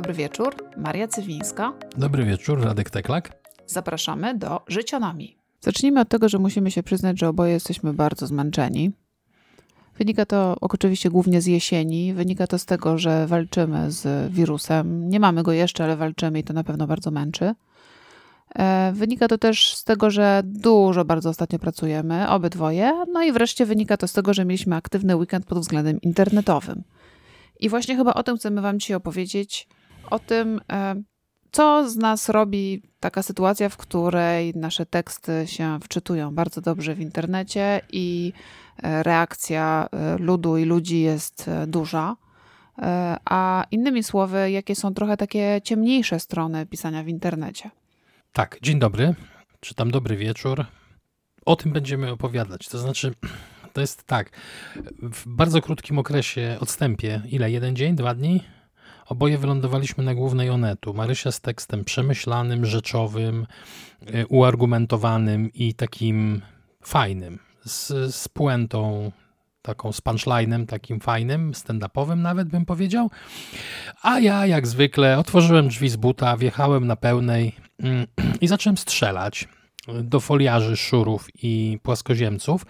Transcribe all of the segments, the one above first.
dobry wieczór. Maria Cywińska. Dobry wieczór, Radek Teklak. Zapraszamy do Życionami. Zacznijmy od tego, że musimy się przyznać, że oboje jesteśmy bardzo zmęczeni. Wynika to oczywiście głównie z jesieni. Wynika to z tego, że walczymy z wirusem. Nie mamy go jeszcze, ale walczymy i to na pewno bardzo męczy. E, wynika to też z tego, że dużo bardzo ostatnio pracujemy, obydwoje. No i wreszcie wynika to z tego, że mieliśmy aktywny weekend pod względem internetowym. I właśnie chyba o tym chcemy Wam dzisiaj opowiedzieć. O tym, e, co z nas robi taka sytuacja, w której nasze teksty się wczytują bardzo dobrze w internecie i e, reakcja ludu i ludzi jest duża. A innymi słowy, jakie są trochę takie ciemniejsze strony pisania w internecie. Tak, dzień dobry, czy tam dobry wieczór. O tym będziemy opowiadać. To znaczy, to jest tak, w bardzo krótkim okresie, odstępie, ile? Jeden dzień, dwa dni? Oboje wylądowaliśmy na głównej Onetu. Marysia z tekstem przemyślanym, rzeczowym, y, uargumentowanym i takim fajnym, z, z puentą taką z punchlinem, takim fajnym, stand-upowym nawet bym powiedział. A ja jak zwykle otworzyłem drzwi z buta, wjechałem na pełnej mm, i zacząłem strzelać do foliarzy, szurów i płaskoziemców.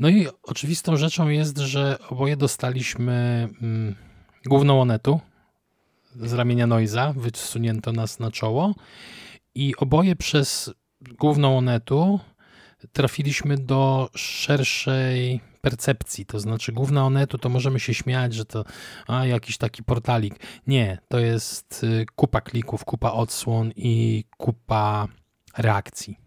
No i oczywistą rzeczą jest, że oboje dostaliśmy mm, główną onetu z ramienia Noiza, wysunięto nas na czoło i oboje przez główną onetu trafiliśmy do szerszej percepcji, to znaczy główna Onetu, to możemy się śmiać, że to a, jakiś taki portalik. Nie, to jest y, kupa klików, kupa odsłon i kupa reakcji.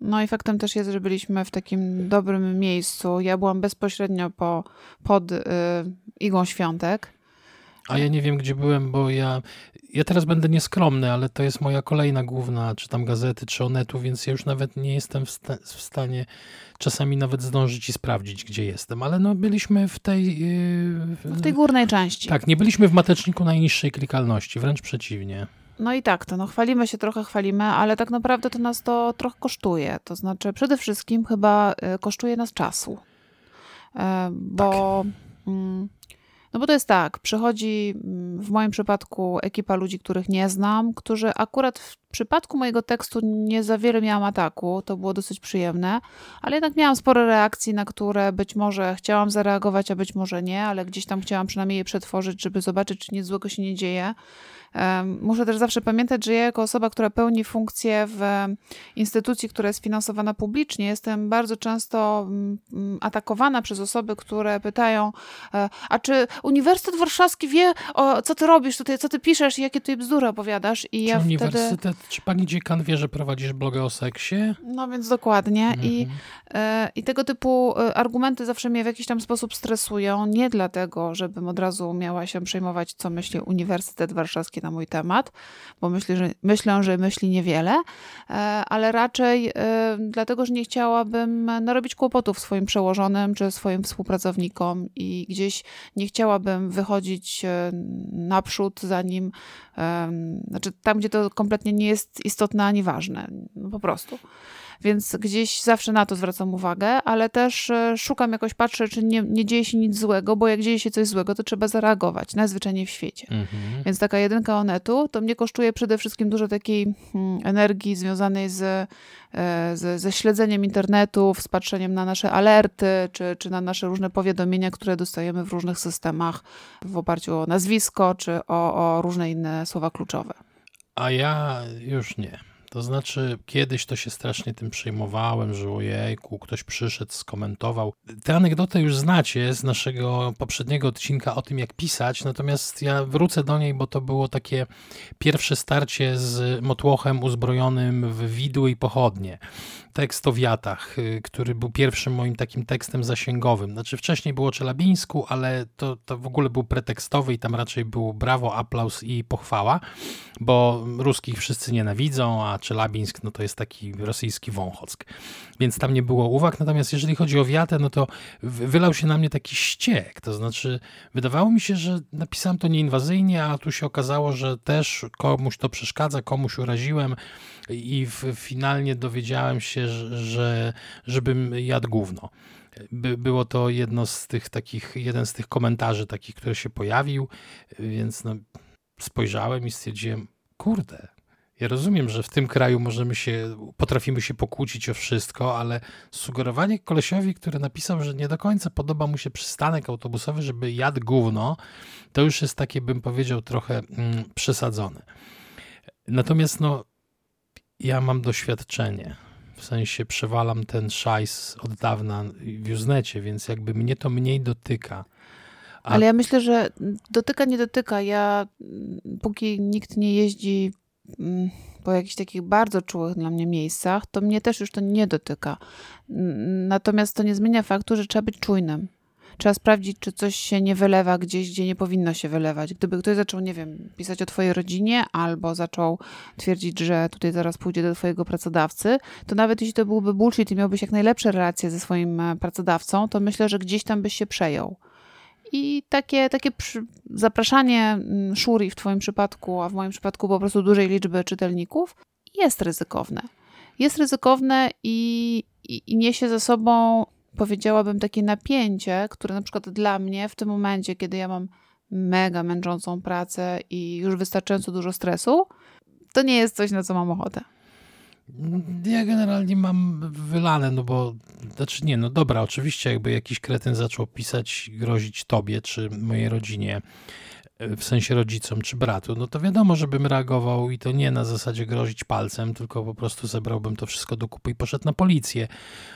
No i faktem też jest, że byliśmy w takim dobrym miejscu. Ja byłam bezpośrednio po, pod y, Igą Świątek. A ja nie wiem, gdzie byłem, bo ja, ja teraz będę nieskromny, ale to jest moja kolejna główna, czy tam gazety, czy onetu, więc ja już nawet nie jestem w, sta w stanie czasami nawet zdążyć i sprawdzić, gdzie jestem. Ale no byliśmy w tej... Yy, w tej górnej części. Tak, nie byliśmy w mateczniku najniższej klikalności, wręcz przeciwnie. No i tak, to no chwalimy się, trochę chwalimy, ale tak naprawdę to nas to trochę kosztuje. To znaczy przede wszystkim chyba y, kosztuje nas czasu. E, bo... Tak. Mm, no bo to jest tak, przychodzi mm, w moim przypadku ekipa ludzi, których nie znam, którzy akurat w przypadku mojego tekstu nie za wiele miałam ataku, to było dosyć przyjemne, ale jednak miałam sporo reakcji, na które być może chciałam zareagować, a być może nie, ale gdzieś tam chciałam przynajmniej je przetworzyć, żeby zobaczyć, czy nic złego się nie dzieje. Muszę też zawsze pamiętać, że ja jako osoba, która pełni funkcję w instytucji, która jest finansowana publicznie, jestem bardzo często mm, atakowana przez osoby, które pytają, e, a czy Uniwersytet Warszawski wie, o, co ty robisz tutaj, co ty piszesz i jakie tutaj bzdury opowiadasz? I czy ja uniwersytet, wtedy... czy pani dziekan wie, że prowadzisz bloga o seksie? No więc dokładnie. Mhm. I, e, I tego typu e, argumenty zawsze mnie w jakiś tam sposób stresują. Nie dlatego, żebym od razu miała się przejmować, co myśli Uniwersytet Warszawski na mój temat, bo myślę, że, myślę, że myśli niewiele, e, ale raczej e, dlatego, że nie chciałabym narobić kłopotów swoim przełożonym czy swoim współpracownikom i gdzieś nie chciałabym wychodzić e, naprzód, zanim, znaczy tam, gdzie to kompletnie nie jest istotne ani ważne, po prostu. Więc gdzieś zawsze na to zwracam uwagę, ale też e, szukam jakoś, patrzę, czy nie, nie dzieje się nic złego, bo jak dzieje się coś złego, to trzeba zareagować, najzwyczajniej w świecie. Mhm. Więc taka jedynka onetu to mnie kosztuje przede wszystkim dużo takiej hmm, energii związanej z, e, z, ze śledzeniem internetu, z patrzeniem na nasze alerty, czy, czy na nasze różne powiadomienia, które dostajemy w różnych systemach w oparciu o nazwisko, czy o, o różne inne słowa kluczowe. A ja już nie. To znaczy, kiedyś to się strasznie tym przejmowałem, że ojejku, ktoś przyszedł, skomentował. Tę anegdotę już znacie z naszego poprzedniego odcinka o tym, jak pisać, natomiast ja wrócę do niej, bo to było takie pierwsze starcie z motłochem uzbrojonym w widły i pochodnie tekst o wiatach, y, który był pierwszym moim takim tekstem zasięgowym. Znaczy wcześniej było o Czelabińsku, ale to, to w ogóle był pretekstowy i tam raczej było brawo, aplauz i pochwała, bo ruskich wszyscy nienawidzą, a Czelabińsk no to jest taki rosyjski wąchock. Więc tam nie było uwag. Natomiast jeżeli chodzi o wiatę, no to wylał się na mnie taki ściek. To znaczy wydawało mi się, że napisałem to nieinwazyjnie, a tu się okazało, że też komuś to przeszkadza, komuś uraziłem i finalnie dowiedziałem się, że, że żebym jadł gówno. By, było to jedno z tych takich, jeden z tych komentarzy takich, który się pojawił, więc no, spojrzałem i stwierdziłem, kurde, ja rozumiem, że w tym kraju możemy się, potrafimy się pokłócić o wszystko, ale sugerowanie kolesiowi, który napisał, że nie do końca podoba mu się przystanek autobusowy, żeby jadł gówno, to już jest takie, bym powiedział, trochę mm, przesadzone. Natomiast no, ja mam doświadczenie. W sensie przewalam ten szajs od dawna w Usenecie, więc jakby mnie to mniej dotyka. A... Ale ja myślę, że dotyka, nie dotyka. Ja, póki nikt nie jeździ mm, po jakichś takich bardzo czułych dla mnie miejscach, to mnie też już to nie dotyka. Natomiast to nie zmienia faktu, że trzeba być czujnym. Trzeba sprawdzić, czy coś się nie wylewa gdzieś, gdzie nie powinno się wylewać. Gdyby ktoś zaczął, nie wiem, pisać o twojej rodzinie, albo zaczął twierdzić, że tutaj zaraz pójdzie do twojego pracodawcy, to nawet jeśli to byłby bullshit i miałbyś jak najlepsze relacje ze swoim e, pracodawcą, to myślę, że gdzieś tam byś się przejął. I takie, takie zapraszanie mm, szuri w Twoim przypadku, a w moim przypadku po prostu dużej liczby czytelników, jest ryzykowne. Jest ryzykowne i, i, i niesie ze sobą powiedziałabym, takie napięcie, które na przykład dla mnie w tym momencie, kiedy ja mam mega męczącą pracę i już wystarczająco dużo stresu, to nie jest coś, na co mam ochotę. Ja generalnie mam wylane, no bo, znaczy nie, no dobra, oczywiście jakby jakiś kretyn zaczął pisać, grozić tobie czy mojej rodzinie, w sensie rodzicom czy bratu, no to wiadomo, żebym reagował i to nie na zasadzie grozić palcem, tylko po prostu zebrałbym to wszystko do kupy i poszedł na policję,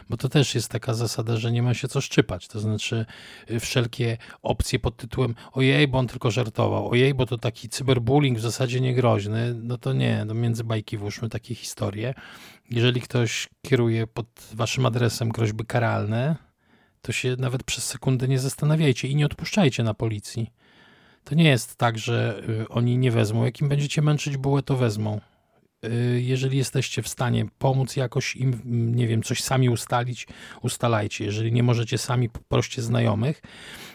bo to też jest taka zasada, że nie ma się co szczypać, to znaczy y, wszelkie opcje pod tytułem ojej, bo on tylko żartował, ojej, bo to taki cyberbullying w zasadzie niegroźny, no to nie, no między bajki włóżmy takie historie. Jeżeli ktoś kieruje pod waszym adresem groźby karalne, to się nawet przez sekundę nie zastanawiajcie i nie odpuszczajcie na policji to nie jest tak, że y, oni nie wezmą. Jak im będziecie męczyć bułę, to wezmą. Y, jeżeli jesteście w stanie pomóc jakoś im, nie wiem, coś sami ustalić, ustalajcie. Jeżeli nie możecie sami, poproście znajomych.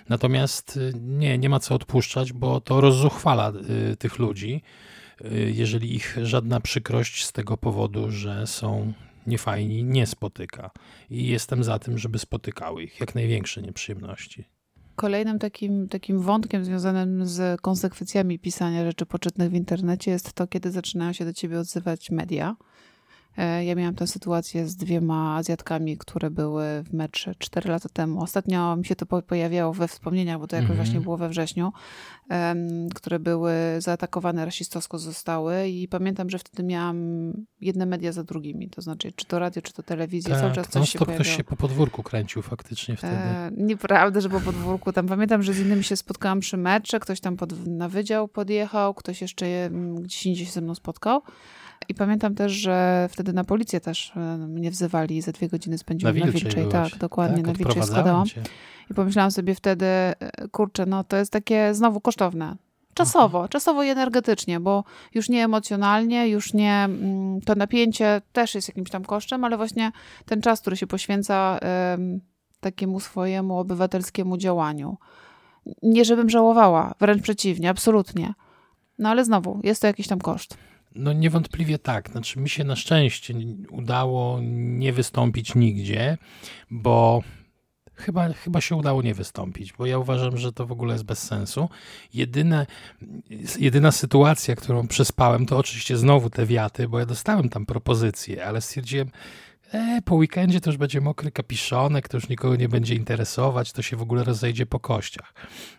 Natomiast y, nie, nie ma co odpuszczać, bo to rozzuchwala tych ludzi, jeżeli ich żadna przykrość z tego powodu, że są niefajni, nie spotyka. I jestem za tym, żeby spotykały ich jak największe nieprzyjemności. Kolejnym takim, takim wątkiem związanym z konsekwencjami pisania rzeczy poczytnych w internecie jest to, kiedy zaczynają się do ciebie odzywać media. E, ja miałam tę sytuację z dwiema Azjatkami, które były w metrze 4 lata temu. Ostatnio mi się to pojawiało we wspomnieniach, bo to jakoś mm -hmm. właśnie było we wrześniu, um, które były zaatakowane rasistowsko zostały i pamiętam, że wtedy miałam jedne media za drugimi, to znaczy czy to radio, czy to telewizja, tak, cały czas coś się pojawiało. ktoś się po podwórku kręcił faktycznie wtedy. E, nieprawda, że po podwórku. Tam pamiętam, że z innymi się spotkałam przy metrze, ktoś tam pod, na wydział podjechał, ktoś jeszcze gdzieś indziej się ze mną spotkał. I pamiętam też, że wtedy na policję też e, mnie wzywali i za dwie godziny spędziłam na Wilczej. Na Wilczej tak, dokładnie, tak, na Wilczej składałam. Cię. I pomyślałam sobie wtedy, e, kurczę, no to jest takie znowu kosztowne. Czasowo, Aha. czasowo i energetycznie, bo już nie emocjonalnie, już nie mm, to napięcie też jest jakimś tam kosztem, ale właśnie ten czas, który się poświęca takiemu swojemu obywatelskiemu działaniu. Nie żebym żałowała, wręcz przeciwnie, absolutnie. No ale znowu, jest to jakiś tam koszt. No niewątpliwie tak. Znaczy mi się na szczęście udało nie wystąpić nigdzie, bo chyba, chyba się udało nie wystąpić, bo ja uważam, że to w ogóle jest bez sensu. Jedyne, jedyna sytuacja, którą przespałem, to oczywiście znowu te wiaty, bo ja dostałem tam propozycje, ale stwierdziłem, e, po weekendzie to już będzie mokry kapiszonek, to już nikogo nie będzie interesować, to się w ogóle rozejdzie po kościach.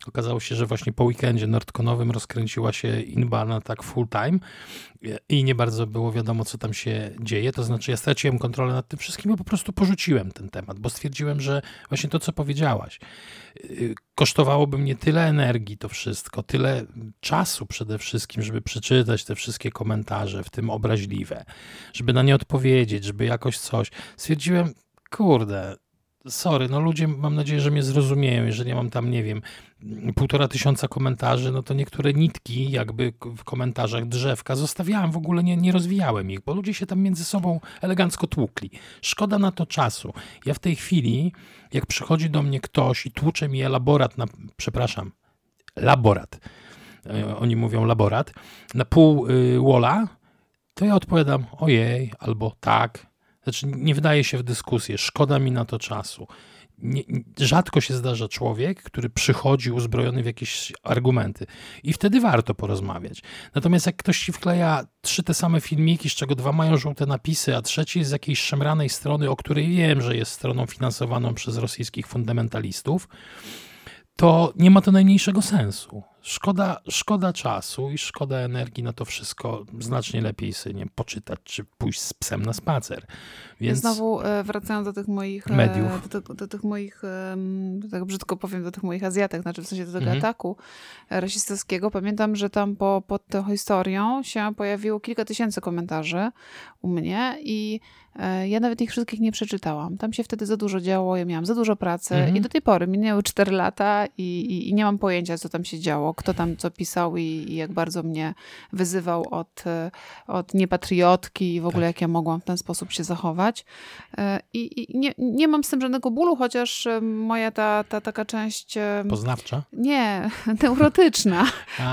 Okazało się, że właśnie po weekendzie nordkonowym rozkręciła się inba na tak full time i nie bardzo było wiadomo, co tam się dzieje. To znaczy, ja straciłem kontrolę nad tym wszystkim, bo po prostu porzuciłem ten temat, bo stwierdziłem, że właśnie to, co powiedziałaś, y, kosztowałoby mnie tyle energii, to wszystko, tyle czasu przede wszystkim, żeby przeczytać te wszystkie komentarze, w tym obraźliwe, żeby na nie odpowiedzieć, żeby jakoś coś. Stwierdziłem, kurde, sorry, no ludzie mam nadzieję, że mnie zrozumieją, jeżeli mam tam, nie wiem, półtora tysiąca komentarzy, no to niektóre nitki jakby w komentarzach drzewka zostawiałem, w ogóle nie, nie rozwijałem ich, bo ludzie się tam między sobą elegancko tłukli. Szkoda na to czasu. Ja w tej chwili, jak przychodzi do mnie ktoś i tłucze mi elaborat na, przepraszam, laborat, e, oni mówią laborat, na pół y, wola, to ja odpowiadam ojej, albo tak, znaczy, nie wdaję się w dyskusję, szkoda mi na to czasu. Nie, rzadko się zdarza człowiek, który przychodzi uzbrojony w jakieś argumenty i wtedy warto porozmawiać. Natomiast jak ktoś ci wkleja trzy te same filmiki, z czego dwa mają żółte napisy, a trzeci jest z jakiejś szemranej strony, o której wiem, że jest stroną finansowaną przez rosyjskich fundamentalistów, to nie ma to najmniejszego sensu. Szkoda, szkoda czasu i szkoda energii na to wszystko. Znacznie lepiej sobie nie poczytać, czy pójść z psem na spacer. Więc... Znowu e, wracając do tych moich e, mediów. Do, do, do tych moich, tak brzydko powiem, do tych moich Azjatek, znaczy w sensie do tego mhm. ataku rasistowskiego. Pamiętam, że tam po, pod tą historią się pojawiło kilka tysięcy komentarzy u mnie i e, ja nawet ich wszystkich nie przeczytałam. Tam się wtedy za dużo działo, ja miałam za dużo pracy mhm. i do tej pory minęły 4 lata i, i, i, nie mam pojęcia, co tam się działo, kto tam co pisał i, i jak bardzo mnie wyzywał od, od niepatriotki i w ogóle tak. jak ja mogłam w ten sposób się zachować. E, I, nie, nie mam z tym żadnego bólu, chociaż e, moja ta, ta taka część... Poznawcza? Nie, neurotyczna.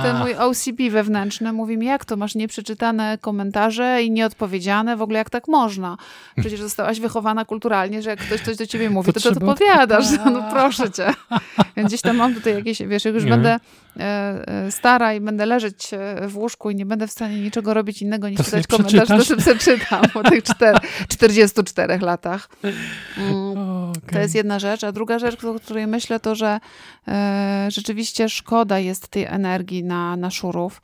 Ten mój OCP wewnętrzny mówi mi, jak to masz nieprzeczytane komentarze i nieodpowiedziane, w ogóle jak tak można? Przecież zostałaś wychowana kulturalnie, że jak ktoś coś do ciebie mówi, to to, odpowiadasz. No proszę cię. Więc gdzieś tam mam tutaj jakieś, wiesz, jak już nie. będę e, e, stara i będę leżeć e, w łóżku i nie będę w stanie niczego robić innego niż to czytać komentarz, to sobie przeczytam po tych czter, 44 latach. Okay. To jest jedna rzecz. A druga rzecz, o której myślę, to, że e, rzeczywiście szkoda jest tej energii na, na szurów.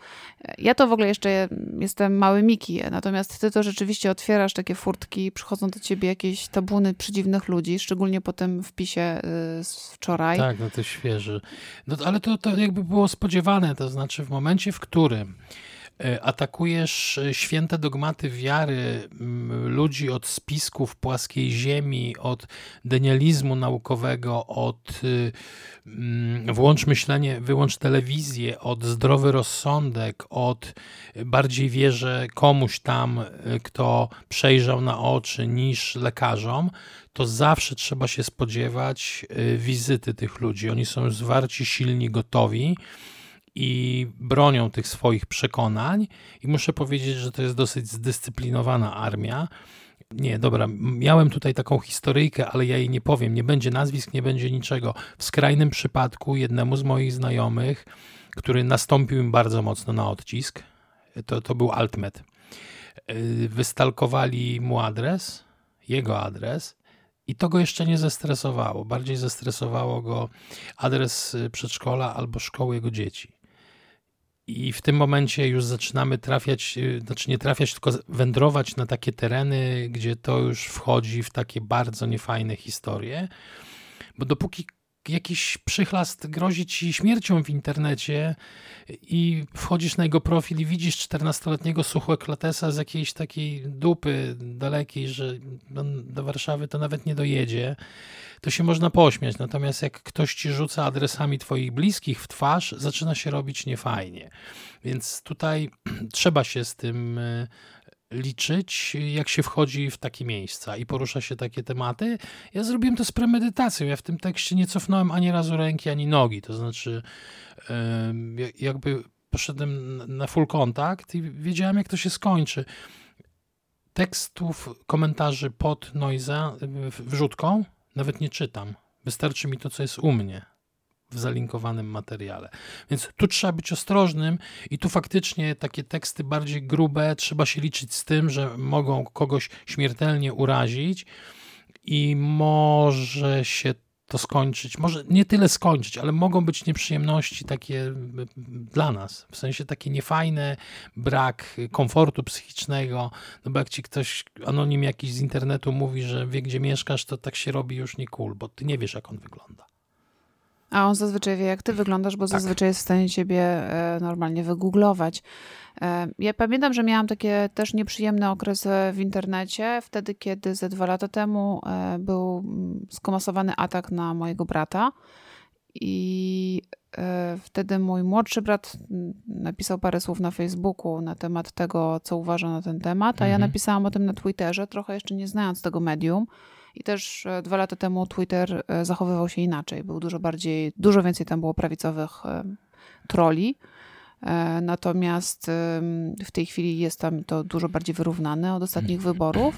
Ja to w ogóle jeszcze jestem mały Miki, natomiast ty to rzeczywiście otwierasz takie furtki, przychodzą do ciebie jakieś tabuny przedziwnych ludzi, szczególnie po tym wpisie y, z wczoraj. Tak, no to świeży. No, ale to, to jakby było spodziewane, to znaczy w momencie, w którym E, atakujesz e, święte dogmaty wiary ludzi od spisków płaskiej ziemi, od denializmu naukowego, od y, włącz myślenie, wyłącz telewizję, od zdrowy rozsądek, od bardziej wierzę komuś tam, e, kto przejrzał na oczy niż lekarzom, to zawsze trzeba się spodziewać wizyty tych ludzi. Oni są zwarci, silni, gotowi i bronią tych swoich przekonań. I muszę powiedzieć, że to jest dosyć zdyscyplinowana armia. Nie, dobra, miałem tutaj taką historyjkę, ale ja jej nie powiem. Nie będzie nazwisk, nie będzie niczego. W skrajnym przypadku jednemu z moich znajomych, który nastąpił im bardzo mocno na odcisk, to, to był Altmet. Y, wystalkowali mu adres, jego adres, i to go jeszcze nie zestresowało. Bardziej zestresowało go adres y, przedszkola albo szkoły jego dzieci. I w tym momencie już zaczynamy trafiać, y, znaczy nie trafiać, tylko wędrować na takie tereny, gdzie to już wchodzi w takie bardzo niefajne historie. Bo dopóki jakiś przychlast grozi ci śmiercią w internecie i wchodzisz na jego profil i widzisz 14-letniego suchłeklatesa z jakiejś takiej dupy dalekiej, że do Warszawy to nawet nie dojedzie, to się można pośmiać. Natomiast jak ktoś ci rzuca adresami twoich bliskich w twarz, zaczyna się robić niefajnie. Więc tutaj trzeba się z tym e, liczyć, jak się wchodzi w takie miejsca i porusza się takie tematy. Ja zrobiłem to z premedytacją. Ja w tym tekście nie cofnąłem ani razu ręki, ani nogi. To znaczy, jakby poszedłem na full kontakt i wiedziałem, jak to się skończy. Tekstów, komentarzy pod Noiza wrzutką nawet nie czytam. Wystarczy mi to, co jest u mnie w zalinkowanym materiale. Więc tu trzeba być ostrożnym i tu faktycznie takie teksty bardziej grube trzeba się liczyć z tym, że mogą kogoś śmiertelnie urazić i może się to skończyć. Może nie tyle skończyć, ale mogą być nieprzyjemności takie dla nas. W sensie takie niefajne, brak komfortu psychicznego. No bo jak ci ktoś, anonim jakiś z internetu mówi, że wie gdzie mieszkasz, to tak się robi już nie cool, bo ty nie wiesz jak on wygląda. A on zazwyczaj wie, jak ty wyglądasz, bo tak. zazwyczaj jest w stanie ciebie e, normalnie wygooglować. E, ja pamiętam, że miałam takie też nieprzyjemny okres e, w internecie, wtedy, kiedy ze dwa lata temu był mm, skomasowany atak na mojego brata. I wtedy mój młodszy brat mm, napisał parę słów na Facebooku na temat tego, co uważa na ten temat, a mhm. ja napisałam o tym na Twitterze, trochę jeszcze nie znając tego medium. I też e, dwa lata temu Twitter e, zachowywał się inaczej. Był dużo bardziej, dużo więcej tam było prawicowych e, troli. Natomiast w tej chwili jest tam to dużo bardziej wyrównane od ostatnich wyborów.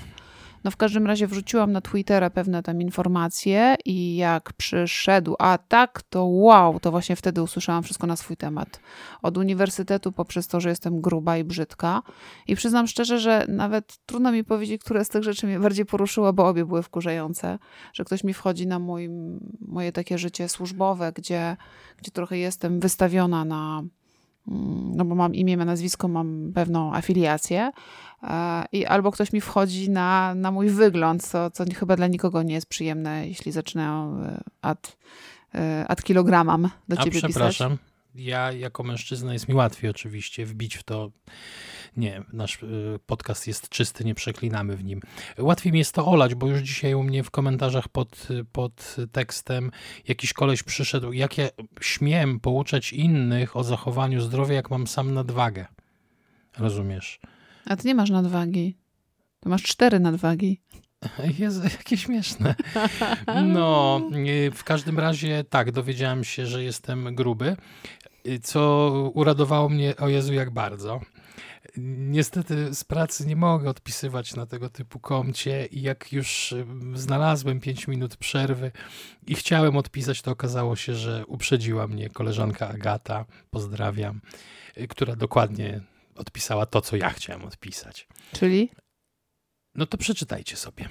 No w każdym razie wrzuciłam na Twittera pewne tam informacje i jak przyszedł atak, to wow, to właśnie wtedy usłyszałam wszystko na swój temat. Od uniwersytetu poprzez to, że jestem gruba i brzydka. I przyznam szczerze, że nawet trudno mi powiedzieć, które z tych rzeczy mnie bardziej poruszyło, bo obie były wkurzające. Że ktoś mi wchodzi na mój, moje takie życie służbowe, gdzie, gdzie trochę jestem wystawiona na no bo mam imię, nazwisko, mam pewną afiliację, E, i albo ktoś mi wchodzi na, na mój wygląd, co, co chyba dla nikogo nie jest przyjemne, jeśli zaczynają e, ad, e, ad kilogramam do ciebie A przepraszam. pisać. Ja jako mężczyzna jest mi łatwiej oczywiście wbić w to. Nie, nasz podcast jest czysty, nie przeklinamy w nim. Łatwiej mi jest to olać, bo już dzisiaj u mnie w komentarzach pod, pod tekstem jakiś koleś przyszedł, jak ja śmiem pouczać innych o zachowaniu zdrowia, jak mam sam nadwagę. Rozumiesz? A ty nie masz nadwagi. To masz cztery nadwagi. Jezu, jakie śmieszne. No, w każdym razie tak, dowiedziałem się, że jestem gruby, co uradowało mnie, o Jezu, jak bardzo. Niestety z pracy nie mogę odpisywać na tego typu komcie i jak już znalazłem 5 minut przerwy i chciałem odpisać, to okazało się, że uprzedziła mnie koleżanka Agata, pozdrawiam, która dokładnie odpisała to, co ja chciałem odpisać. Czyli? No to przeczytajcie sobie.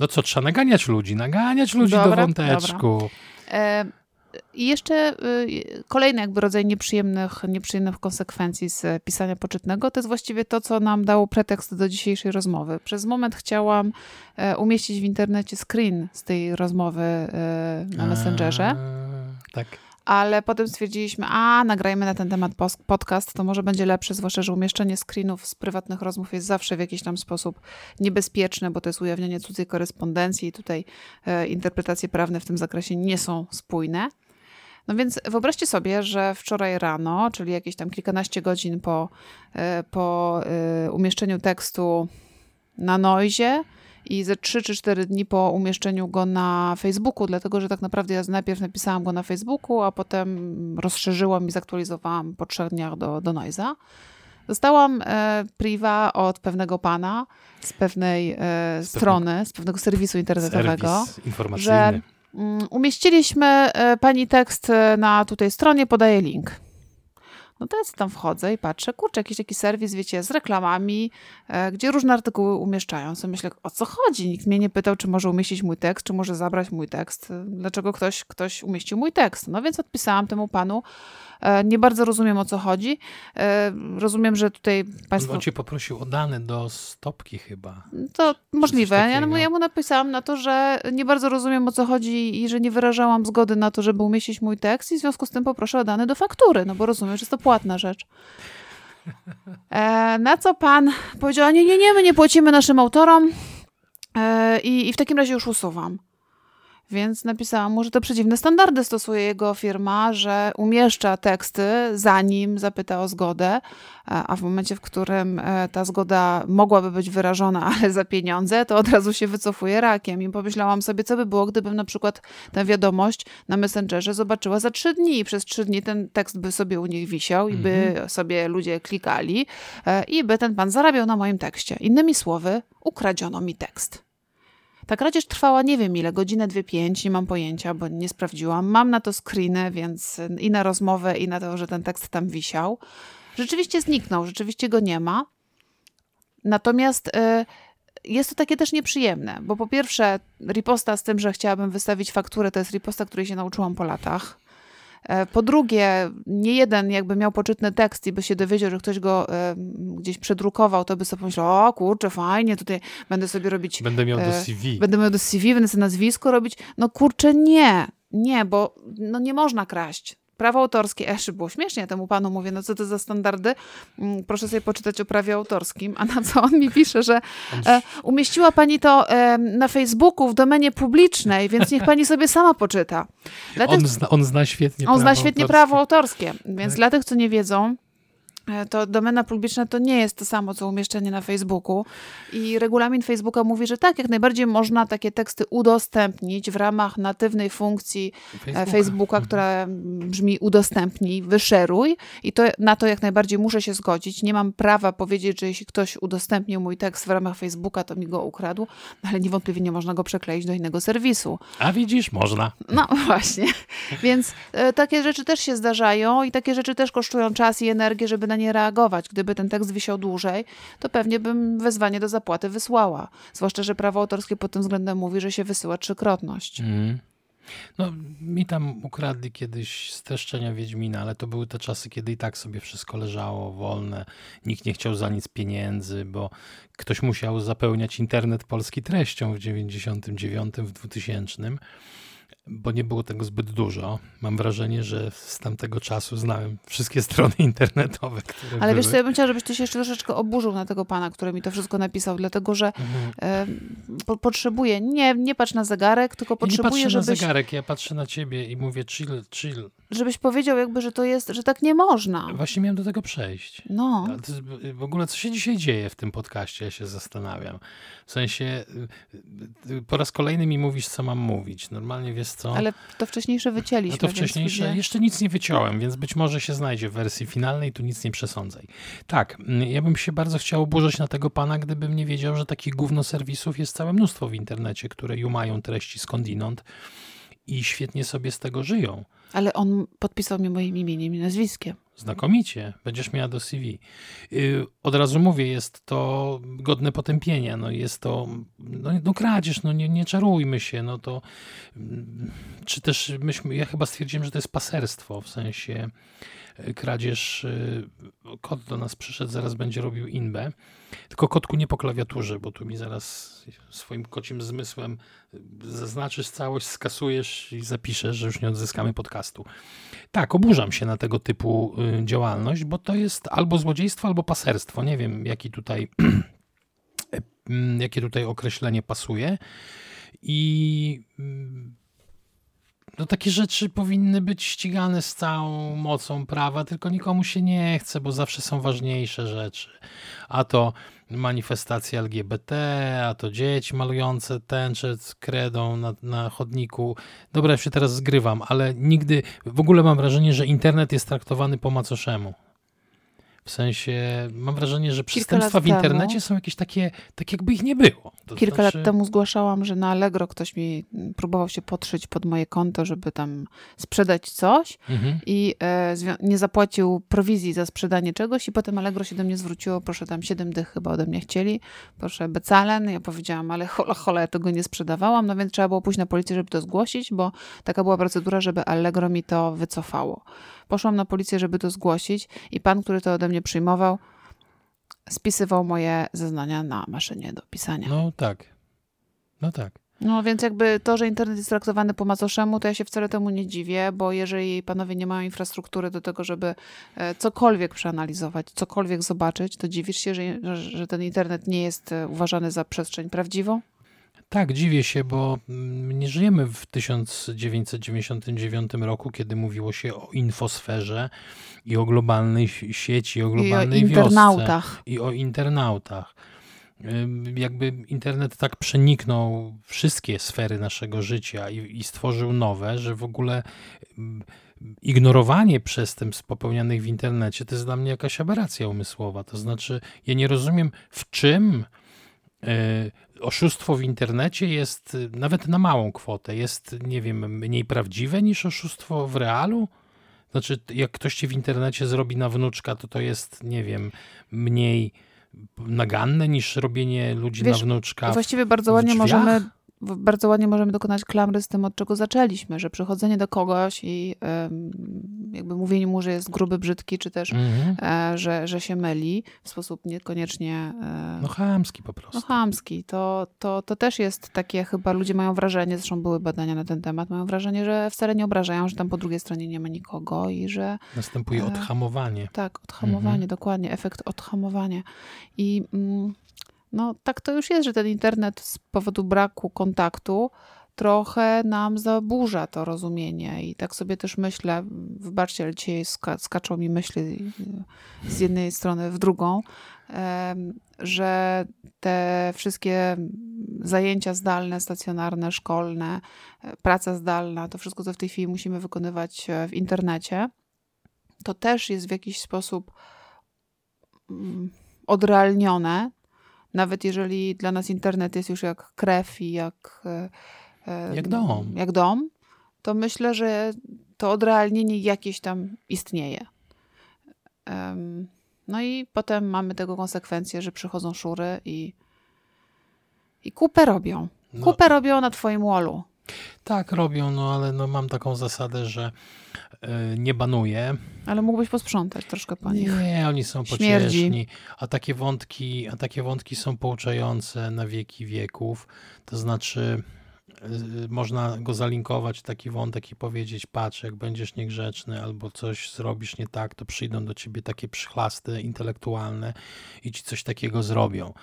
No co, trzeba naganiać ludzi, naganiać ludzi dobra, do wąteczku. E, I jeszcze y, kolejny jakby rodzaj nieprzyjemnych, nieprzyjemnych konsekwencji z pisania poczytnego, to jest właściwie to, co nam dało pretekst do dzisiejszej rozmowy. Przez moment chciałam e, umieścić w internecie screen z tej rozmowy e, na Messengerze. Tak ale potem stwierdziliśmy, a nagrajmy na ten temat podcast, to może będzie lepsze, zwłaszcza, że umieszczenie screenów z prywatnych rozmów jest zawsze w jakiś tam sposób niebezpieczne, bo to jest ujawnianie cudzej korespondencji i tutaj e, interpretacje prawne w tym zakresie nie są spójne. No więc wyobraźcie sobie, że wczoraj rano, czyli jakieś tam kilkanaście godzin po, e, po e, umieszczeniu tekstu na Noizie, i ze 3 czy 4 dni po umieszczeniu go na Facebooku, dlatego że tak naprawdę ja najpierw napisałam go na Facebooku, a potem rozszerzyłam i zaktualizowałam po trzech dniach do, do Noiza. Dostałam e, priwa od pewnego pana z pewnej e, strony, z pewnego serwisu internetowego, serwis informacyjny. że mm, umieściliśmy e, pani tekst e, na tutaj stronie, podaję link. No to ja tam wchodzę i patrzę, kurczę, jakiś taki serwis, wiecie, z reklamami, e, gdzie różne artykuły umieszczają. So myślę, o co chodzi? Nikt mnie nie pytał, czy może umieścić mój tekst, czy może zabrać mój tekst. Dlaczego ktoś, ktoś umieścił mój tekst? No więc odpisałam temu panu, E, nie bardzo rozumiem o co chodzi. E, rozumiem, że tutaj państwo... On cię poprosił o dane do stopki chyba. To możliwe. Ja, no, ja mu napisałam na to, że nie bardzo rozumiem o co chodzi i że nie wyrażałam zgody na to, żeby umieścić mój tekst i w związku z tym poproszę o dane do faktury, no bo rozumiem, że jest to płatna rzecz. E, na co pan powiedział, nie, nie, nie, my nie płacimy naszym autorom i, i w takim razie już usuwam. Więc napisałam mu, że to przedziwne standardy stosuje jego firma, że umieszcza teksty, zanim zapyta o zgodę, a w momencie, w którym e, ta zgoda mogłaby być wyrażona, ale za pieniądze, to od razu się wycofuje rakiem. I pomyślałam sobie, co by było, gdybym na przykład tę wiadomość na Messengerze zobaczyła za trzy dni i przez trzy dni ten tekst by sobie u nich wisiał i by mhm. sobie ludzie klikali e, i by ten pan zarabiał na moim tekście. Innymi słowy, ukradziono mi tekst. Ta kradzież trwała nie wiem ile, godzinę, dwie, pięć, nie mam pojęcia, bo nie sprawdziłam. Mam na to screeny, więc i na rozmowę, i na to, że ten tekst tam wisiał. Rzeczywiście zniknął, rzeczywiście go nie ma. Natomiast y, jest to takie też nieprzyjemne, bo po pierwsze, riposta z tym, że chciałabym wystawić fakturę, to jest riposta, której się nauczyłam po latach. E, po drugie, nie jeden jakby miał poczytny tekst i by się dowiedział, że ktoś go e, gdzieś przedrukował, to by sobie pomyślał, o kurczę, fajnie, tutaj będę sobie robić... Będę miał do e, CV. Będę miał do CV, będę sobie nazwisko robić. No kurczę, nie, nie, bo no nie można kraść. Prawo autorskie, jeszcze było śmiesznie, temu panu mówię, no co to za standardy? Mm, proszę sobie poczytać o prawie autorskim. A na co on mi pisze, że e, umieściła pani to e, na Facebooku w domenie publicznej, więc niech pani sobie sama poczyta. Dla on, tych, zna, on zna świetnie On zna świetnie autorskie. prawo autorskie, więc tak. dla tych, co nie wiedzą, to domena publiczna to nie jest to samo, co umieszczenie na Facebooku. I regulamin Facebooka mówi, że tak, jak najbardziej można takie teksty udostępnić w ramach natywnej funkcji e, Facebooka, Facebooka mhm. która brzmi udostępnij, wyszeruj. I to, na to jak najbardziej muszę się zgodzić. Nie mam prawa powiedzieć, że jeśli ktoś udostępnił mój tekst w ramach Facebooka, to mi go ukradł, ale niewątpliwie nie można go przekleić do innego serwisu. A widzisz, można. No właśnie. Więc e, takie rzeczy też się zdarzają i takie rzeczy też kosztują czas i energię, żeby na nie reagować. Gdyby ten tekst wisiał dłużej, to pewnie bym wezwanie do zapłaty wysłała. Zwłaszcza, że prawo autorskie pod tym względem mówi, że się wysyła trzykrotność. Mm. No, mi tam ukradli kiedyś streszczenia Wiedźmina, ale to były te czasy, kiedy i tak sobie wszystko leżało wolne. Nikt nie chciał za nic pieniędzy, bo ktoś musiał zapełniać internet polski treścią w 99, w 2000 bo nie było tego zbyt dużo. Mam wrażenie, że z tamtego czasu znałem wszystkie strony internetowe, które Ale były. wiesz co, ja bym chciała, żebyś ty się jeszcze troszeczkę oburzył na tego pana, który mi to wszystko napisał, dlatego że mhm. e, po, potrzebuję, nie, nie patrz na zegarek, tylko potrzebuję, ja nie patrzę żebyś... na zegarek, ja patrzę na ciebie i mówię chill, chill. Żebyś powiedział jakby, że to jest, że tak nie można. Właśnie miałem do tego przejść. No. w ogóle co się dzisiaj dzieje w tym podcaście, ja się zastanawiam. W sensie y, y, po raz kolejny mi mówisz, co mam mówić. Normalnie wiesz co? Ale to wcześniejsze wycięliśmy. No to wcześniejsze, więc... jeszcze nic nie wyciąłem, więc być może się znajdzie w wersji finalnej, tu nic nie przesądzaj. Tak, mm, ja bym się bardzo chciał oburzyć na tego pana, gdybym nie wiedział, że takich gówno serwisów jest całe mnóstwo w internecie, które mają treści skądinąd i świetnie sobie z tego żyją. Ale on podpisał mi moim imieniem i nazwiskiem. Znakomicie, będziesz miała do CV. Yy, od razu mówię, jest to godne potępienia, no jest to, no, no kradzież, no nie, nie czarujmy się, no to, mm, czy też myśmy, ja chyba stwierdziłem, że to jest paserstwo, w sensie y, kradzież, y, kot do nas przyszedł, zaraz będzie robił inbę, tylko kotku nie po klawiaturze, bo tu mi zaraz swoim kocim zmysłem zaznaczysz całość, skasujesz i zapiszesz, że już nie odzyskamy podcastu. Tak, oburzam się na tego typu y, działalność, bo to jest albo złodziejstwo, albo paserstwo. Nie wiem, jaki tutaj, jakie tutaj określenie pasuje. I mm, no takie rzeczy powinny być ścigane z całą mocą prawa, tylko nikomu się nie chce, bo zawsze są ważniejsze rzeczy. A to manifestacje LGBT, a to dzieci malujące tęcze z kredą na, na chodniku. Dobra, ja się teraz zgrywam, ale nigdy, w ogóle mam wrażenie, że internet jest traktowany po macoszemu. W sensie mam wrażenie, że przestępstwa w internecie temu, są jakieś takie, tak jakby ich nie było. To kilka znaczy... lat temu zgłaszałam, że na Allegro ktoś mi próbował się podszyć pod moje konto, żeby tam sprzedać coś mhm. i e, nie zapłacił prowizji za sprzedanie czegoś i potem Allegro się do mnie zwróciło, proszę tam 7 dych chyba ode mnie chcieli, proszę becalen. Ja powiedziałam, ale hola, hola, ja tego nie sprzedawałam, no więc trzeba było pójść na policję, żeby to zgłosić, bo taka była procedura, żeby Allegro mi to wycofało. Poszłam na policję, żeby to zgłosić i pan, który to ode mnie przyjmował, spisywał moje zeznania na maszynie do pisania. No tak. No tak. No więc jakby to, że internet jest traktowany po macoszemu, to ja się wcale temu nie dziwię, bo jeżeli panowie nie mają infrastruktury do tego, żeby e, cokolwiek przeanalizować, cokolwiek zobaczyć, to dziwisz się, że, że ten internet nie jest e, uważany za przestrzeń prawdziwą? Tak, dziwię się, bo mm, nie żyjemy w 1999 roku, kiedy mówiło się o infosferze i o globalnej sieci, o globalnej I o internautach. Wiosce, I o internautach. Jakby internet tak przeniknął wszystkie sfery naszego życia i, i stworzył nowe, że w ogóle ignorowanie przestępstw popełnianych w internecie to jest dla mnie jakaś aberracja umysłowa. To znaczy, ja nie rozumiem, w czym e, oszustwo w internecie jest y, nawet na małą kwotę, jest, nie wiem, mniej prawdziwe niż oszustwo w realu? Znaczy, jak ktoś ci w internecie zrobi na wnuczka, to to jest, nie wiem, mniej naganne niż robienie ludzi Wiesz, na wnuczka. Właściwie bardzo ładnie możemy bardzo ładnie możemy dokonać klamry z tym, od czego zaczęliśmy, że przychodzenie do kogoś i jakby mówienie mu, że jest gruby, brzydki, czy też, mhm. E, że, że się myli w sposób niekoniecznie... E, no chamski po prostu. No chamski. To, to, to też jest takie, chyba ludzie mają wrażenie, zresztą były badania na ten temat, mają wrażenie, że wcale nie obrażają, że tam po drugiej stronie nie ma nikogo i że... Następuje e, odhamowanie. Tak, odhamowanie, mhm. dokładnie, efekt odhamowania. I... Mm, no tak to już jest, że ten internet z powodu braku kontaktu trochę nam zaburza to rozumienie. I tak sobie też myślę, wybaczcie, ale dzisiaj ska skaczą mi myśli z jednej strony w drugą, że te wszystkie zajęcia zdalne, stacjonarne, szkolne, e, praca zdalna, to wszystko, co w tej chwili musimy wykonywać e, w internecie, to też jest w jakiś sposób mm, odrealnione, nawet jeżeli dla nas internet jest już jak krew i jak e, jak dom. Jak dom, to myślę, że to odrealnienie jakieś tam istnieje. No i potem mamy tego konsekwencje, że przychodzą szury i, i kupę robią. No. Kupę robią na twoim wallu. Tak, robią, no ale no, mam taką zasadę, że y, nie banuję. Ale mógłbyś posprzątać troszkę po nich. Nie, oni są pocieszni, a takie wątki, a takie wątki są pouczające na wieki wieków. To znaczy Y, można go zalinkować, taki wątek i powiedzieć, patrz, jak będziesz niegrzeczny albo coś zrobisz nie tak, to przyjdą do ciebie takie przychlasty intelektualne i ci coś takiego zrobią.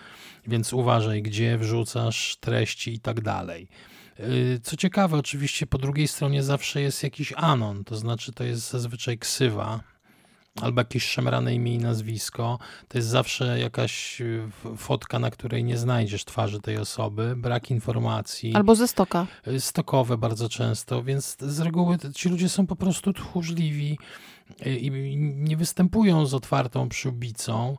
Więc uważaj, gdzie wrzucasz treści i tak dalej. Y, co ciekawe, oczywiście po drugiej stronie zawsze jest jakiś anon, to znaczy to jest zazwyczaj ksywa, albo jakieś szemrane imię i nazwisko. To jest zawsze jakaś y, fotka, na której nie znajdziesz twarzy tej osoby, brak informacji. Albo ze stoka. Y, stokowe bardzo często, więc z reguły ci ludzie są po prostu tchórzliwi i nie występują z otwartą przyłbicą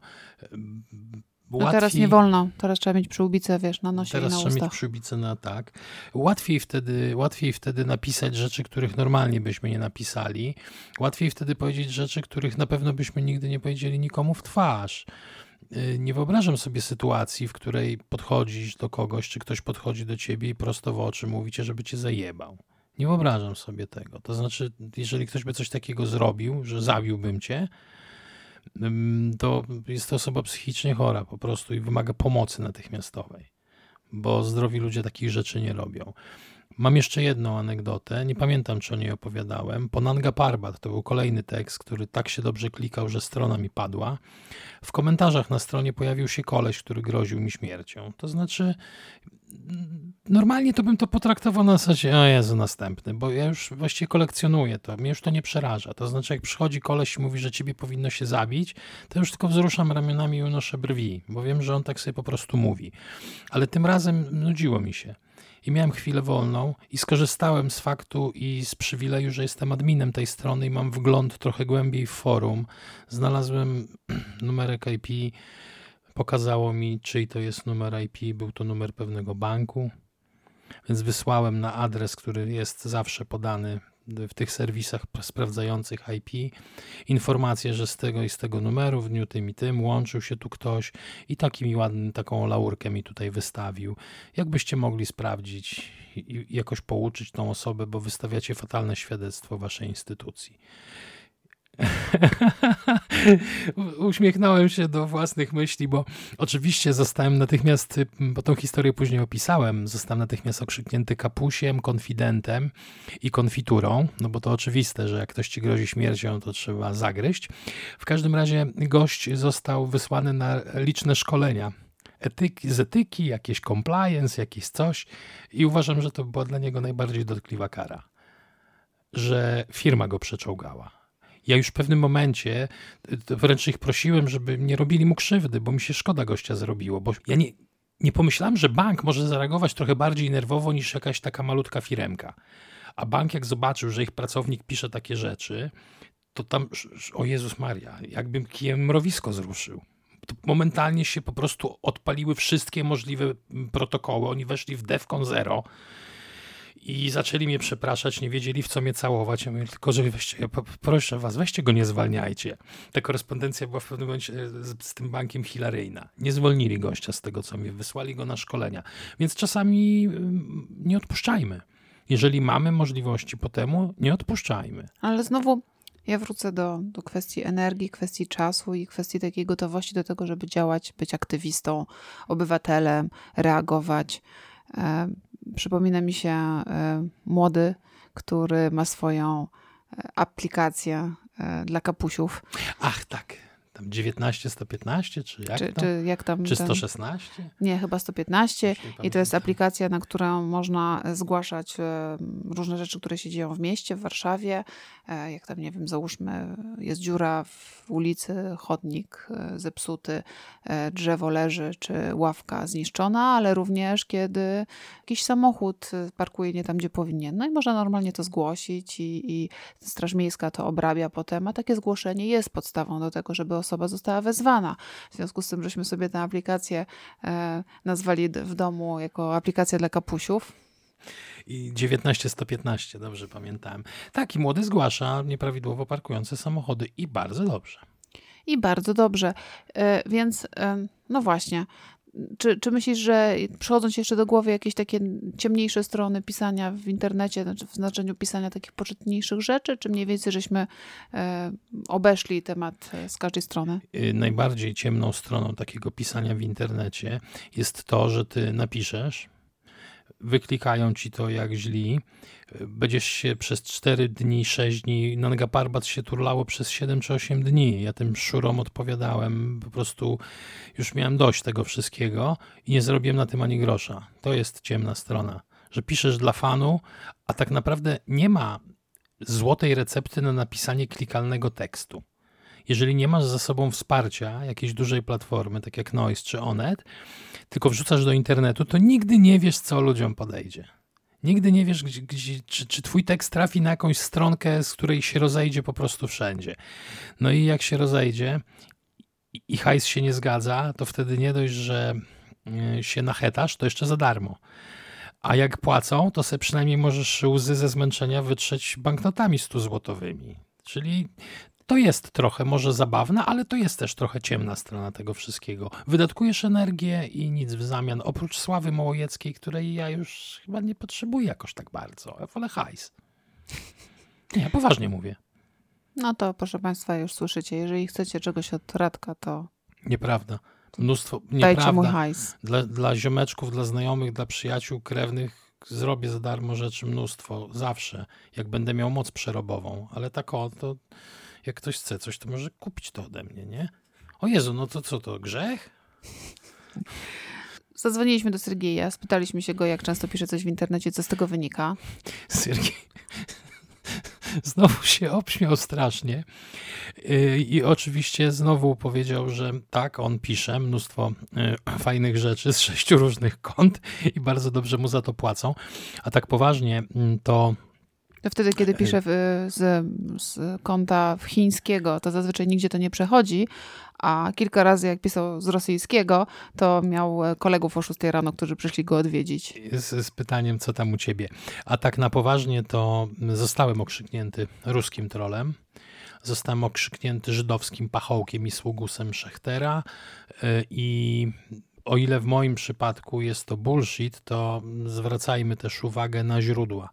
Łatwiej, no teraz nie wolno, teraz trzeba mieć przyłbicę, wiesz, na nosie Teraz i na trzeba ustach. mieć przyłbicę na tak. Łatwiej wtedy, łatwiej wtedy napisać rzeczy, których normalnie byśmy nie napisali. Łatwiej wtedy powiedzieć rzeczy, których na pewno byśmy nigdy nie powiedzieli nikomu w twarz. Y, nie wyobrażam sobie sytuacji, w której podchodzisz do kogoś, czy ktoś podchodzi do ciebie i prosto w oczy mówicie, żeby cię zajebał. Nie wyobrażam sobie tego. To znaczy, jeżeli ktoś by coś takiego zrobił, że zabiłbym cię, to jest to osoba psychicznie chora po prostu i wymaga pomocy natychmiastowej, bo zdrowi ludzie takich rzeczy nie robią. Mam jeszcze jedną anegdotę, nie pamiętam czy o niej opowiadałem. Ponanga Parbat to był kolejny tekst, który tak się dobrze klikał, że strona mi padła. W komentarzach na stronie pojawił się koleś, który groził mi śmiercią. To znaczy, normalnie to bym to potraktował na zasadzie, o Jezu, następny, bo ja już właściwie kolekcjonuję to, mnie już to nie przeraża. To znaczy, jak przychodzi koleś i mówi, że ciebie powinno się zabić, to już tylko wzruszam ramionami i unoszę brwi, bo wiem, że on tak sobie po prostu mówi. Ale tym razem nudziło mi się i miałem chwilę wolną i skorzystałem z faktu i z przywileju, że jestem adminem tej strony i mam wgląd trochę głębiej w forum. Znalazłem numerek IP, pokazało mi, czyj to jest numer IP, był to numer pewnego banku, więc wysłałem na adres, który jest zawsze podany w tych serwisach sprawdzających IP informację, że z tego i z tego numeru w dniu tym i tym łączył się tu ktoś i taki mi ładny, taką laurkę mi tutaj wystawił. Jakbyście mogli sprawdzić i jakoś pouczyć tą osobę, bo wystawiacie fatalne świadectwo waszej instytucji. Uśmiechnąłem się do własnych myśli, bo oczywiście zostałem natychmiast, bo tą historię później opisałem, zostałem natychmiast okrzyknięty kapusiem, konfidentem i konfiturą, no bo to oczywiste, że jak ktoś ci grozi śmiercią, to trzeba zagryźć. W każdym razie gość został wysłany na liczne szkolenia etyki, z etyki, jakieś compliance, jakieś coś i uważam, że to była dla niego najbardziej dotkliwa kara, że firma go przeczołgała ja już w pewnym momencie wręcz ich prosiłem, żeby nie robili mu krzywdy, bo mi się szkoda gościa zrobiło, bo ja nie, nie pomyślałem, że bank może zareagować trochę bardziej nerwowo niż jakaś taka malutka firemka. A bank jak zobaczył, że ich pracownik pisze takie rzeczy, to tam, o Jezus Maria, jakbym kijem mrowisko zruszył. To momentalnie się po prostu odpaliły wszystkie możliwe protokoły. Oni weszli w DEFCON 0 i zaczęli mnie przepraszać, nie wiedzieli w co mnie całować. Ja mówię, tylko, że weźcie, ja proszę was, weźcie go, nie zwalniajcie. Ta korespondencja była w pewnym momencie z, z tym bankiem hilaryjna. Nie zwolnili gościa z tego, co mnie wysłali go na szkolenia. Więc czasami mm, nie odpuszczajmy. Jeżeli mamy możliwości po temu, nie odpuszczajmy. Ale znowu ja wrócę do, do kwestii energii, kwestii czasu i kwestii takiej gotowości do tego, żeby działać, być aktywistą, obywatelem, reagować. E, przypomina mi się e, młody, który ma swoją e, aplikację dla kapusiów. Ach, tak. Tam 19, 115, czy jak czy, tam? Czy, jak tam czy ten... 116? Nie, chyba 115. I to jest aplikacja, na którą można zgłaszać e, różne rzeczy, które się dzieją w mieście, w Warszawie. E, jak tam, nie wiem, załóżmy, jest dziura w ulicy, chodnik e, zepsuty, drzewo leży, czy ławka zniszczona, ale również kiedy jakiś samochód parkuje nie tam, gdzie powinien. No i można normalnie to zgłosić i, i Straż Miejska to obrabia potem, a takie zgłoszenie jest podstawą do tego, żeby osoba została wezwana. W związku z tym, żeśmy sobie tę aplikację e, nazwali w domu jako aplikacja dla kapusiów. I 19115, dobrze pamiętałem. Taki młody zgłasza nieprawidłowo parkujące samochody i bardzo dobrze. I bardzo dobrze. E, więc, e, no właśnie, czy, czy myślisz, że przychodzą ci jeszcze do głowy jakieś takie ciemniejsze strony pisania w internecie, znaczy w znaczeniu pisania takich poczytniejszych rzeczy, czy mniej więcej żeśmy e, obeszli temat e, z każdej strony? Y, najbardziej ciemną stroną takiego pisania w internecie jest to, że ty napiszesz, wyklikają ci to jak źli. Będziesz się przez 4 dni, 6 dni, Nanga Parbat się turlało przez 7 czy 8 dni. Ja tym szurom odpowiadałem, po prostu już miałem dość tego wszystkiego i nie zrobiłem na tym ani grosza. To jest ciemna strona, że piszesz dla fanu, a tak naprawdę nie ma złotej recepty na napisanie klikalnego tekstu. Jeżeli nie masz za sobą wsparcia jakiejś dużej platformy, tak jak Noise czy Onet, tylko wrzucasz do internetu, to nigdy nie wiesz, co ludziom podejdzie. Nigdy nie wiesz, gdzie, gdzie, czy, czy twój tekst trafi na jakąś stronkę, z której się rozejdzie po prostu wszędzie. No i jak się rozejdzie i, hajs się nie zgadza, to wtedy nie dość, że y, się nachetasz, to jeszcze za darmo. A jak płacą, to sobie przynajmniej możesz łzy ze zmęczenia wytrzeć banknotami 100 złotowymi. Czyli to jest trochę może zabawne, ale to jest też trochę ciemna strona tego wszystkiego. Wydatkujesz energię i nic w zamian, oprócz sławy Mołojeckiej, której ja już chyba nie potrzebuję jakoś tak bardzo. Ja wolę hajs. Nie, poważnie mówię. No to proszę Państwa, już słyszycie, jeżeli chcecie czegoś od Radka, to... Nieprawda. Mnóstwo, nieprawda. Dajcie mój hajs. Dla, dla ziomeczków, dla znajomych, dla przyjaciół, krewnych zrobię za darmo rzeczy mnóstwo, zawsze, jak będę miał moc przerobową, ale tak o, to jak ktoś chce coś, to może kupić to ode mnie, nie? O Jezu, no to co to, grzech? Zadzwoniliśmy do Sergieja, spytaliśmy się go, jak często pisze coś w internecie, co z tego wynika. Sergiej znowu się obśmiał strasznie y, i oczywiście znowu powiedział, że tak, on pisze mnóstwo y, fajnych rzeczy z sześciu różnych kont i bardzo dobrze mu za to płacą, a tak poważnie mm, to to wtedy, kiedy piszę z, z konta chińskiego, to zazwyczaj nigdzie to nie przechodzi, a kilka razy jak pisał z rosyjskiego, to miał e, kolegów o 6 rano, którzy przyszli go odwiedzić. Z, z pytaniem, co tam u ciebie. A tak na poważnie, to zostałem okrzyknięty ruskim trolem. Zostałem okrzyknięty żydowskim pachołkiem i sługusem Szechtera e, i o ile w moim przypadku jest to bullshit, to zwracajmy też uwagę na źródła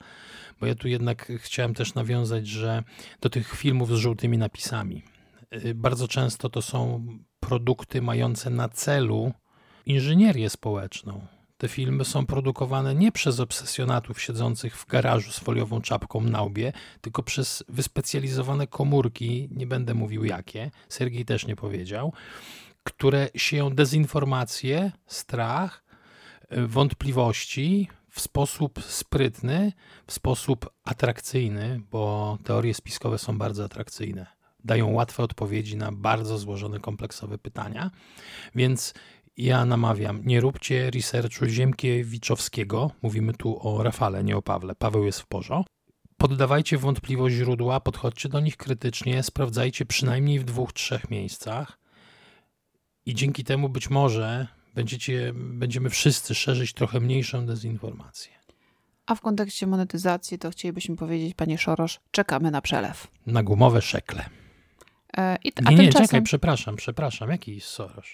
bo ja tu jednak chciałem też nawiązać, że do tych filmów z żółtymi napisami. Y, bardzo często to są produkty mające na celu inżynierię społeczną. Te filmy są produkowane nie przez obsesjonatów siedzących w garażu z foliową czapką na łbie, tylko przez wyspecjalizowane komórki, nie będę mówił jakie, Sergiej też nie powiedział, które sieją dezinformację, strach, y, wątpliwości, w sposób sprytny, w sposób atrakcyjny, bo teorie spiskowe są bardzo atrakcyjne. Dają łatwe odpowiedzi na bardzo złożone, kompleksowe pytania. Więc ja namawiam, nie róbcie researchu Ziemkiewiczowskiego. Mówimy tu o Rafale, nie o Pawle. Paweł jest w porządku. Poddawajcie wątpliwość źródła, podchodźcie do nich krytycznie, sprawdzajcie przynajmniej w dwóch, trzech miejscach. I dzięki temu być może będziecie, będziemy wszyscy szerzyć trochę mniejszą dezinformację. A w kontekście monetyzacji to chcielibyśmy powiedzieć, panie Szorosz, czekamy na przelew. Na gumowe szekle. E, i, a nie, nie, czekaj, przepraszam, przepraszam, jaki Soros?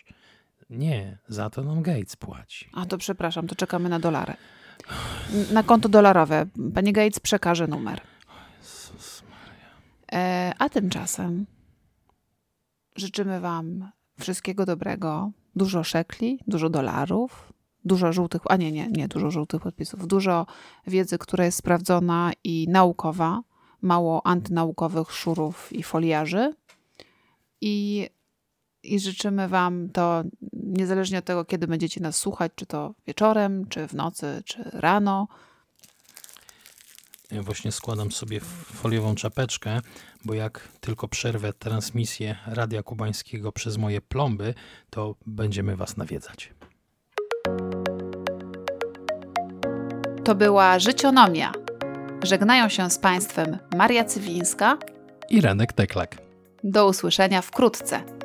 Nie, za to nam Gates płaci. A to przepraszam, to czekamy na dolary. Na konto dolarowe. Panie Gates przekaże numer. Jezus Maria. E, a tymczasem życzymy wam wszystkiego dobrego, dużo szekli, dużo dolarów, dużo żółtych, a nie, nie, nie dużo żółtych podpisów, dużo wiedzy, która jest sprawdzona i naukowa, mało antynaukowych szurów i foliarzy. I i życzymy Wam to niezależnie od tego, kiedy będziecie nas słuchać, czy to wieczorem, czy w nocy, czy rano. Właśnie składam sobie foliową czapeczkę, bo jak tylko przerwę transmisję Radia Kubańskiego przez moje plomby, to będziemy Was nawiedzać. To była Życionomia. Żegnają się z Państwem Maria Cywińska i Renek Teklak. Do usłyszenia wkrótce.